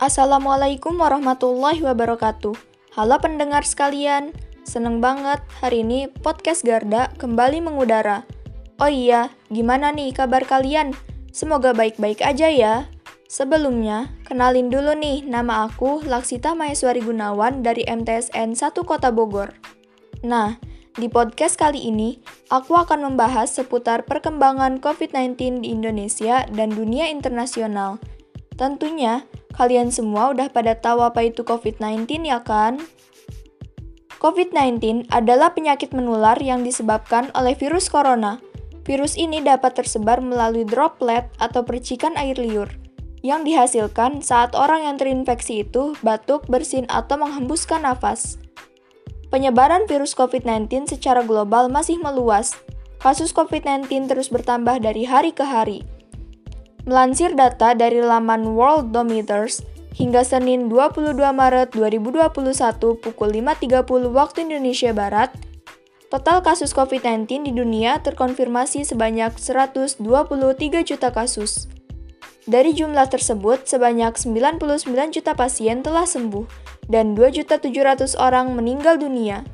Assalamualaikum warahmatullahi wabarakatuh. Halo pendengar sekalian, seneng banget hari ini podcast Garda kembali mengudara. Oh iya, gimana nih kabar kalian? Semoga baik-baik aja ya. Sebelumnya, kenalin dulu nih nama aku Laksita Maheswari Gunawan dari MTSN 1 Kota Bogor. Nah, di podcast kali ini, aku akan membahas seputar perkembangan COVID-19 di Indonesia dan dunia internasional. Tentunya, Kalian semua udah pada tahu apa itu COVID-19 ya kan? COVID-19 adalah penyakit menular yang disebabkan oleh virus corona. Virus ini dapat tersebar melalui droplet atau percikan air liur yang dihasilkan saat orang yang terinfeksi itu batuk, bersin, atau menghembuskan nafas. Penyebaran virus COVID-19 secara global masih meluas. Kasus COVID-19 terus bertambah dari hari ke hari. Melansir data dari laman Worldometers, hingga Senin 22 Maret 2021 pukul 5.30 waktu Indonesia Barat, total kasus COVID-19 di dunia terkonfirmasi sebanyak 123 juta kasus. Dari jumlah tersebut, sebanyak 99 juta pasien telah sembuh dan 2.700 orang meninggal dunia.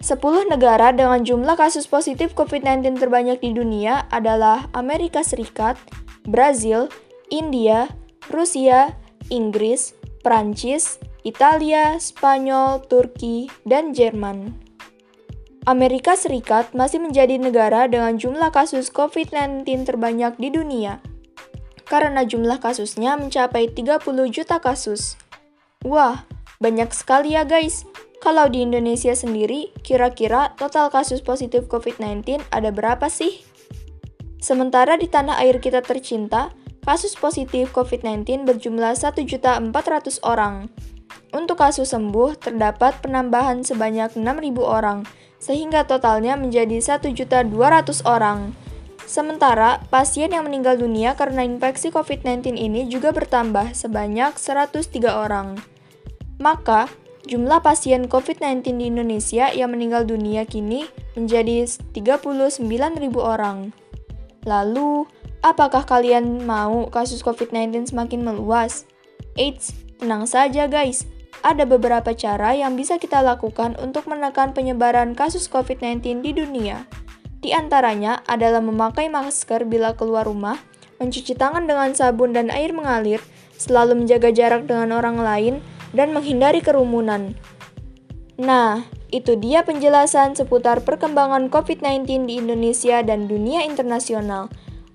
10 negara dengan jumlah kasus positif COVID-19 terbanyak di dunia adalah Amerika Serikat, Brazil, India, Rusia, Inggris, Prancis, Italia, Spanyol, Turki, dan Jerman. Amerika Serikat masih menjadi negara dengan jumlah kasus COVID-19 terbanyak di dunia, karena jumlah kasusnya mencapai 30 juta kasus. Wah, banyak sekali ya guys. Kalau di Indonesia sendiri, kira-kira total kasus positif COVID-19 ada berapa sih? Sementara di tanah air kita tercinta, kasus positif COVID-19 berjumlah 1.400 orang. Untuk kasus sembuh, terdapat penambahan sebanyak 6.000 orang, sehingga totalnya menjadi 1.200 orang. Sementara, pasien yang meninggal dunia karena infeksi COVID-19 ini juga bertambah sebanyak 103 orang. Maka, Jumlah pasien COVID-19 di Indonesia yang meninggal dunia kini menjadi 39.000 orang. Lalu, apakah kalian mau kasus COVID-19 semakin meluas? Eits, tenang saja guys. Ada beberapa cara yang bisa kita lakukan untuk menekan penyebaran kasus COVID-19 di dunia. Di antaranya adalah memakai masker bila keluar rumah, mencuci tangan dengan sabun dan air mengalir, selalu menjaga jarak dengan orang lain, dan menghindari kerumunan. Nah, itu dia penjelasan seputar perkembangan COVID-19 di Indonesia dan dunia internasional.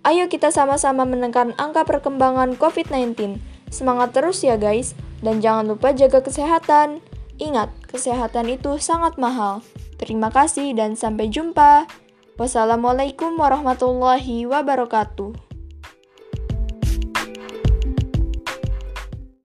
Ayo kita sama-sama menekan angka perkembangan COVID-19. Semangat terus ya guys, dan jangan lupa jaga kesehatan. Ingat, kesehatan itu sangat mahal. Terima kasih dan sampai jumpa. Wassalamualaikum warahmatullahi wabarakatuh.